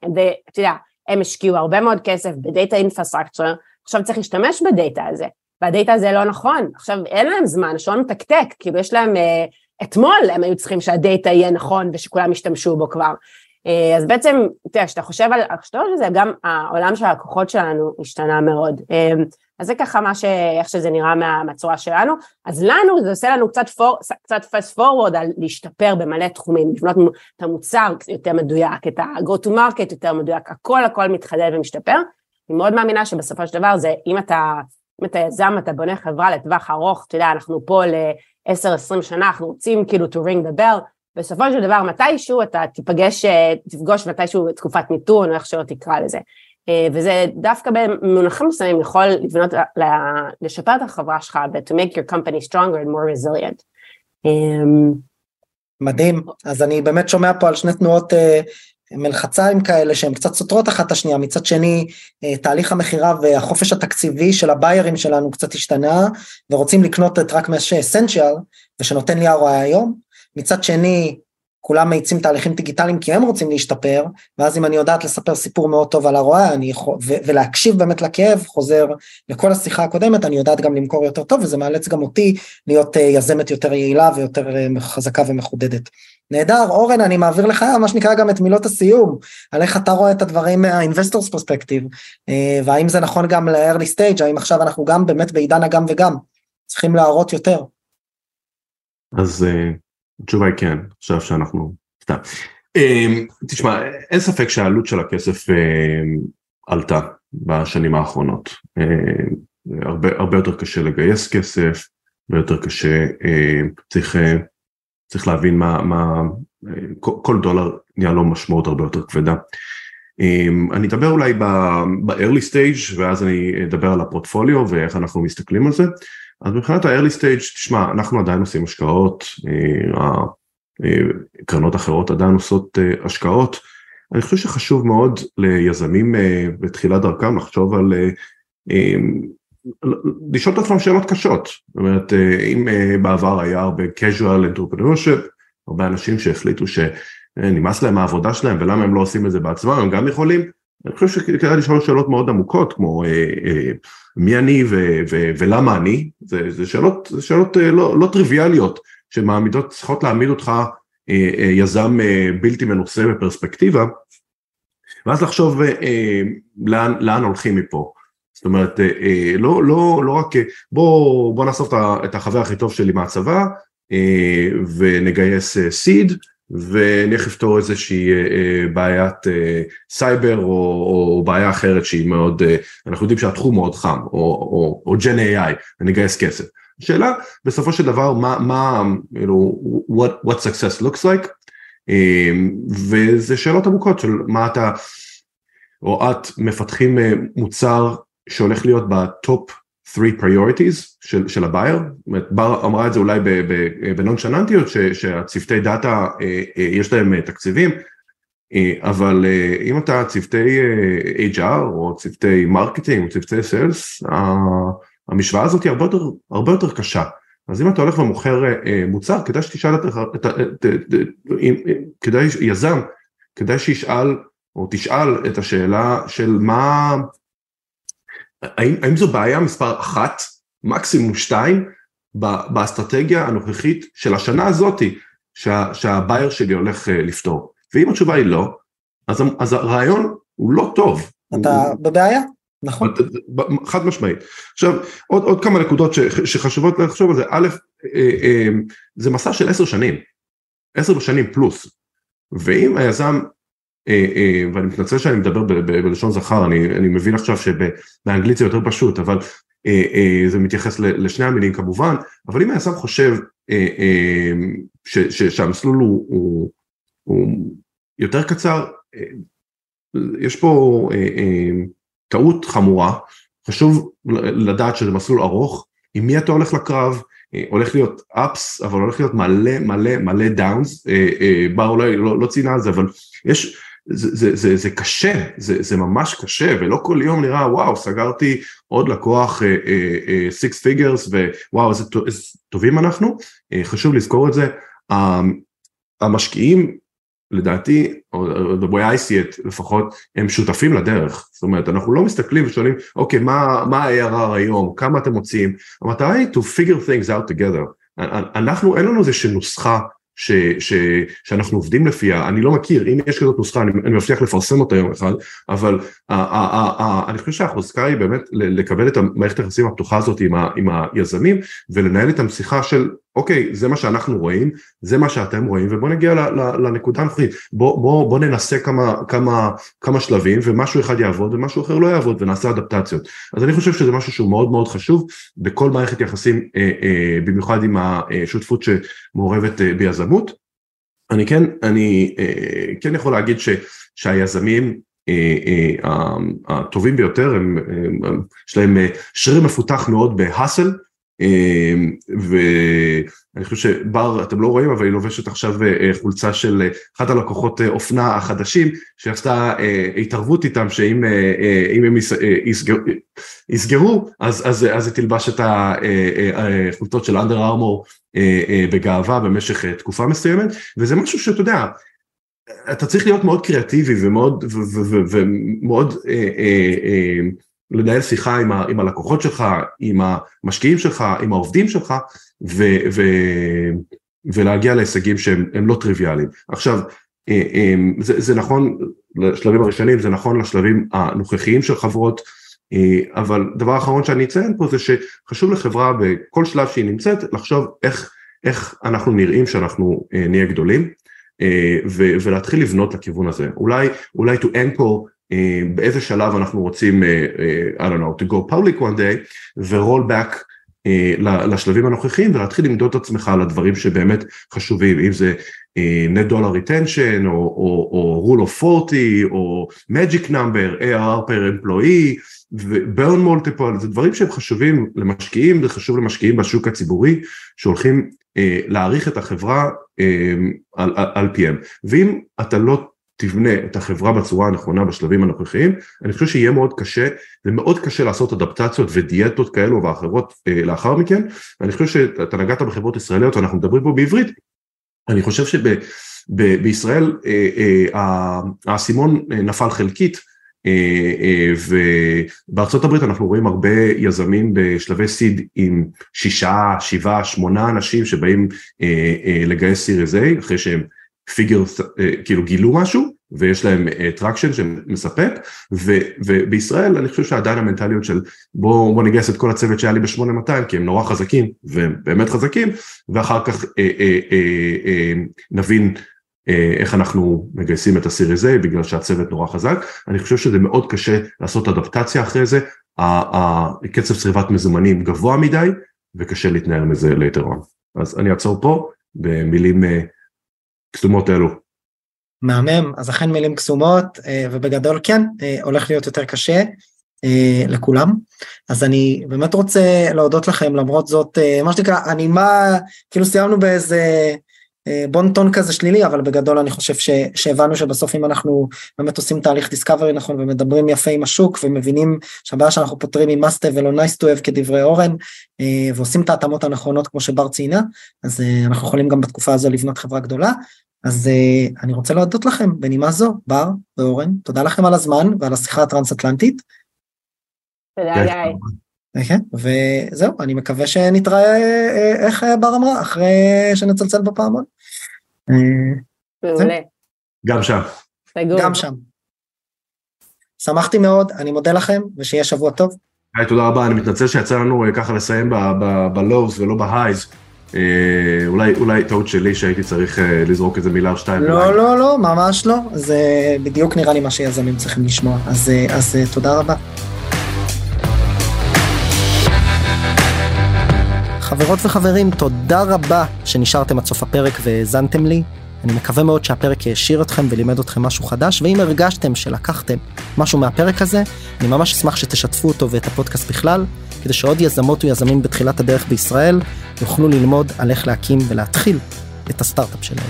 אתה יודע, הם השקיעו הרבה מאוד כסף בדאטה אינפרסטרקציה, עכשיו צריך להשתמש בדאטה הזה, והדאטה הזה לא נכון, עכשיו אין להם זמן, שעון מתקתק, כאילו יש להם, אה, אתמול הם היו צריכים שהדאטה יהיה נכון ושכולם ישתמשו בו כבר. אה, אז בעצם, תראה, כשאתה חושב על, כשאתה חושב על זה, גם העולם של הלקוחות שלנו השתנה מאוד. אה, אז זה ככה מה ש... איך שזה נראה מה, מהצורה שלנו. אז לנו, זה עושה לנו קצת, פור, קצת fast forward על להשתפר במלא תחומים, לבנות את המוצר יותר מדויק, את ה-go to market יותר מדויק, הכל הכל מתחדד ומשתפר. אני מאוד מאמינה שבסופו של דבר זה, אם אתה, אם אתה יזם, אתה בונה חברה לטווח ארוך, אתה יודע, אנחנו פה ל-10-20 שנה, אנחנו רוצים כאילו to ring the bell, בסופו של דבר מתישהו אתה תיפגש, אה, תפגוש מתישהו תקופת מיתון או איך שלא תקרא לזה. אה, וזה דווקא במונחים מסוימים יכול לבנות, לשפר את החברה שלך ו- to make your company stronger and more resilient. אמ, מדהים, אז אני באמת שומע פה על שני תנועות אה, מלחציים כאלה שהן קצת סותרות אחת את השנייה, מצד שני תהליך המכירה והחופש התקציבי של הביירים שלנו קצת השתנה ורוצים לקנות את רק מה שאסנציאל ושנותן לי ROI היום, מצד שני, כולם מאיצים תהליכים דיגיטליים כי הם רוצים להשתפר, ואז אם אני יודעת לספר סיפור מאוד טוב על הרואה, אני יכול, ולהקשיב באמת לכאב, חוזר לכל השיחה הקודמת, אני יודעת גם למכור יותר טוב, וזה מאלץ גם אותי להיות uh, יזמת יותר יעילה ויותר uh, חזקה ומחודדת. נהדר, אורן, אני מעביר לך מה שנקרא גם את מילות הסיום, על איך אתה רואה את הדברים מה-investors perspective, uh, והאם זה נכון גם ל-early stage, האם עכשיו אנחנו גם באמת בעידן הגם וגם, צריכים להראות יותר. אז התשובה היא כן, עכשיו שאנחנו. אמ, תשמע, אין ספק שהעלות של הכסף עלתה בשנים האחרונות. הרבה, הרבה יותר קשה לגייס כסף, הרבה יותר קשה, צריך, צריך להבין מה, מה כל דולר נהיה לו משמעות הרבה יותר כבדה. אני אדבר אולי ב-early stage ואז אני אדבר על הפורטפוליו ואיך אנחנו מסתכלים על זה. אז מבחינת ה-early stage, תשמע, אנחנו עדיין עושים השקעות, אה, אה, קרנות אחרות עדיין עושות אה, השקעות. אני חושב שחשוב מאוד ליזמים בתחילת דרכם לחשוב על, לשאול את עצמם שאלות קשות. זאת אומרת, אם בעבר היה הרבה casual entrepreneurship, הרבה אנשים שהחליטו שנמאס להם העבודה שלהם ולמה הם לא עושים את זה בעצמם, הם גם יכולים. אני חושב שכדאי לשאול שאלות מאוד עמוקות כמו מי אני ו- ו- ולמה אני, זה, זה שאלות, זה שאלות אה, לא, לא טריוויאליות שמעמידות, צריכות להעמיד אותך אה, אה, יזם בלתי מנוסה בפרספקטיבה, ואז לחשוב לאן, לאן הולכים מפה. זאת אומרת, לא, לא, לא רק בוא, בוא נאסוף את החבר הכי טוב שלי מהצבא ונגייס סיד, ונלך לפתור איזושהי אה, אה, בעיית אה, סייבר או, או בעיה אחרת שהיא מאוד, אנחנו יודעים שהתחום מאוד חם, או, או, או ג'ן AI, ונגייס כסף. השאלה בסופו של דבר מה, מה, כאילו, what, what success looks like, וזה שאלות עמוקות של מה אתה, או את מפתחים מוצר שהולך להיות ב top three priorities של, של ה buyer, בר אמרה את זה אולי בנונשלנטיות שהצוותי דאטה יש להם תקציבים, אבל אם אתה צוותי HR או צוותי marketing או צוותי sales, המשוואה הזאת היא הרבה יותר, הרבה יותר קשה. אז אם אתה הולך ומוכר מוצר, כדאי שתשאל את, את, כדאי יזם, כדאי שישאל או תשאל את השאלה של מה, האם, האם זו בעיה מספר אחת, מקסימום שתיים, באסטרטגיה הנוכחית של השנה הזאתי שה, שהבייר שלי הולך לפתור. ואם התשובה היא לא, אז, אז הרעיון הוא לא טוב. אתה הוא... בבעיה, נכון. חד משמעית. עכשיו, עוד, עוד כמה נקודות ש, שחשובות לחשוב על זה. א', אה, אה, זה מסע של עשר שנים, עשר שנים פלוס. ואם היזם אה, אה, ואני מתנצל שאני מדבר בלשון זכר, אני, אני מבין עכשיו שבאנגלית זה יותר פשוט, אבל אה, זה מתייחס לשני המילים כמובן, אבל אם היזם חושב ש, ש, שהמסלול הוא יותר קצר, יש פה טעות חמורה, חשוב לדעת שזה מסלול ארוך, עם מי אתה הולך לקרב, הולך להיות ups אבל הולך להיות מלא מלא מלא downs, בר אולי לא, לא ציינה על זה אבל יש זה, זה, זה, זה קשה, זה, זה ממש קשה, ולא כל יום נראה וואו סגרתי עוד לקוח six uh, figures uh, וואו איזה, איזה טובים אנחנו, uh, חשוב לזכור את זה, uh, המשקיעים לדעתי, או the way I see it לפחות, הם שותפים לדרך, זאת אומרת אנחנו לא מסתכלים ושואלים אוקיי מה, מה ה-ARR היום, כמה אתם מוצאים, המטרה היא to figure things out together, אנחנו אין לנו איזה נוסחה ש, ש, שאנחנו עובדים לפיה, אני לא מכיר, אם יש כזאת נוסחה אני, אני מבטיח לפרסם אותה יום אחד, אבל ה, ה, ה, ה, אני חושב שהחוזקה היא באמת לקבל את המערכת היחסים הפתוחה הזאת עם, ה, עם היזמים ולנהל איתם שיחה של אוקיי, זה מה שאנחנו רואים, זה מה שאתם רואים, ובואו נגיע לנקודה הנוכחית, בואו בוא, בוא ננסה כמה, כמה, כמה שלבים, ומשהו אחד יעבוד ומשהו אחר לא יעבוד, ונעשה אדפטציות. אז אני חושב שזה משהו שהוא מאוד מאוד חשוב בכל מערכת יחסים, אה, אה, במיוחד עם השותפות שמעורבת אה, ביזמות. אני כן, אני אה, כן יכול להגיד ש, שהיזמים אה, אה, הטובים ביותר, יש להם אה, שריר מפותח מאוד בהאסל, ואני חושב שבר אתם לא רואים אבל היא לובשת עכשיו אה, חולצה של אה, אחד הלקוחות אה, אופנה החדשים שעשתה התערבות איתם שאם הם יסגרו אז היא תלבש את החולצות של אנדר ארמור בגאווה במשך תקופה מסוימת וזה משהו שאתה יודע אתה צריך להיות מאוד קריאטיבי ומאוד ומאוד לנהל שיחה עם, ה, עם הלקוחות שלך, עם המשקיעים שלך, עם העובדים שלך, ו, ו, ולהגיע להישגים שהם לא טריוויאליים. עכשיו, אה, אה, זה, זה נכון לשלבים הראשונים, זה נכון לשלבים הנוכחיים של חברות, אה, אבל דבר אחרון שאני אציין פה זה שחשוב לחברה בכל שלב שהיא נמצאת לחשוב איך, איך אנחנו נראים שאנחנו נהיה גדולים ולהתחיל לבנות לכיוון הזה. אולי, אולי to anchor באיזה שלב אנחנו רוצים, אה, אה, I don't know, to go public one day ו-roll back לשלבים הנוכחיים ולהתחיל למדוד את עצמך על הדברים שבאמת חשובים, אם זה net dollar retention או, או, או rule of 40 או magic number, ARR per employee ו-burn multiple, זה דברים שהם חשובים למשקיעים, זה חשוב למשקיעים בשוק הציבורי שהולכים להעריך את החברה על, על, על פיהם, ואם אתה לא תבנה את החברה בצורה הנכונה בשלבים הנוכחיים, אני חושב שיהיה מאוד קשה, זה מאוד קשה לעשות אדפטציות ודיאטות כאלו ואחרות אה, לאחר מכן, ואני חושב שאתה נגעת בחברות ישראליות, אנחנו מדברים פה בעברית, אני חושב שבישראל אה, אה, האסימון נפל חלקית, ובארצות הברית אנחנו רואים הרבה יזמים בשלבי סיד עם שישה, שבעה, שמונה אנשים שבאים לגייס Series A אחרי שהם figure, כאילו גילו משהו ויש להם traction אה, שמספק ו, ובישראל אני חושב שעדיין המנטליות של בוא, בוא נגייס את כל הצוות שהיה לי ב-8200 כי הם נורא חזקים והם באמת חזקים ואחר כך אה, אה, אה, אה, נבין אה, איך אנחנו מגייסים את ה Series A בגלל שהצוות נורא חזק, אני חושב שזה מאוד קשה לעשות אדפטציה אחרי זה, הקצב צריבת מזומנים גבוה מדי וקשה להתנער מזה later. אז אני אעצור פה במילים אה, קסומות אלו. מהמם, אז אכן מילים קסומות, אה, ובגדול כן, אה, הולך להיות יותר קשה. אה, לכולם. אז אני באמת רוצה להודות לכם למרות זאת מה שנקרא אני מה כאילו סיימנו באיזה בון-טון כזה שלילי אבל בגדול אני חושב ש, שהבנו שבסוף אם אנחנו באמת עושים תהליך דיסקאברי נכון ומדברים יפה עם השוק ומבינים שהבעיה שאנחנו פותרים היא must ולא nice to have כדברי אורן ועושים את ההתאמות הנכונות כמו שבר ציינה אז אנחנו יכולים גם בתקופה הזו לבנות חברה גדולה אז uh, אני רוצה להודות לכם בנימה זו, בר ואורן, תודה לכם על הזמן ועל השיחה הטרנס-אטלנטית. תודה כן. גיא. כן, וזהו, אני מקווה שנתראה, אה, איך אה, בר אמרה, אחרי שנצלצל בפעמון. אה, מעולה. גם שם. גם שם. שמחתי מאוד, אני מודה לכם, ושיהיה שבוע טוב. היי, תודה רבה, אני מתנצל שיצא לנו אה, ככה לסיים בלואוס ולא בהייז. אה, אולי, אולי טעות שלי שהייתי צריך אה, לזרוק איזה מילה או שתיים. לא, לא, לא, ממש לא, זה בדיוק נראה לי מה שיזמים צריכים לשמוע, אז, אה, אז אה, תודה רבה. חברות וחברים, תודה רבה שנשארתם עד סוף הפרק והאזנתם לי. אני מקווה מאוד שהפרק העשיר אתכם ולימד אתכם משהו חדש, ואם הרגשתם שלקחתם משהו מהפרק הזה, אני ממש אשמח שתשתפו אותו ואת הפודקאסט בכלל, כדי שעוד יזמות ויזמים בתחילת הדרך בישראל יוכלו ללמוד על איך להקים ולהתחיל את הסטארט-אפ שלהם.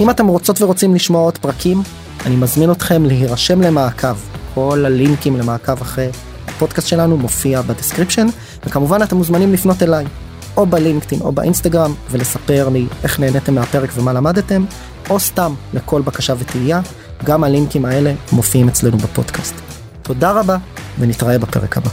אם אתם רוצות ורוצים לשמוע עוד פרקים, אני מזמין אתכם להירשם למעקב. כל הלינקים למעקב אחרי הפודקאסט שלנו מופיע ב description, וכמובן אתם מוזמנים לפנות אליי, או בלינקדאין או באינסטגרם, ולספר לי איך נהניתם מהפרק ומה למדתם, או סתם לכל בקשה ותהייה, גם הלינקים האלה מופיעים אצלנו בפודקאסט. תודה רבה, ונתראה בפרק הבא.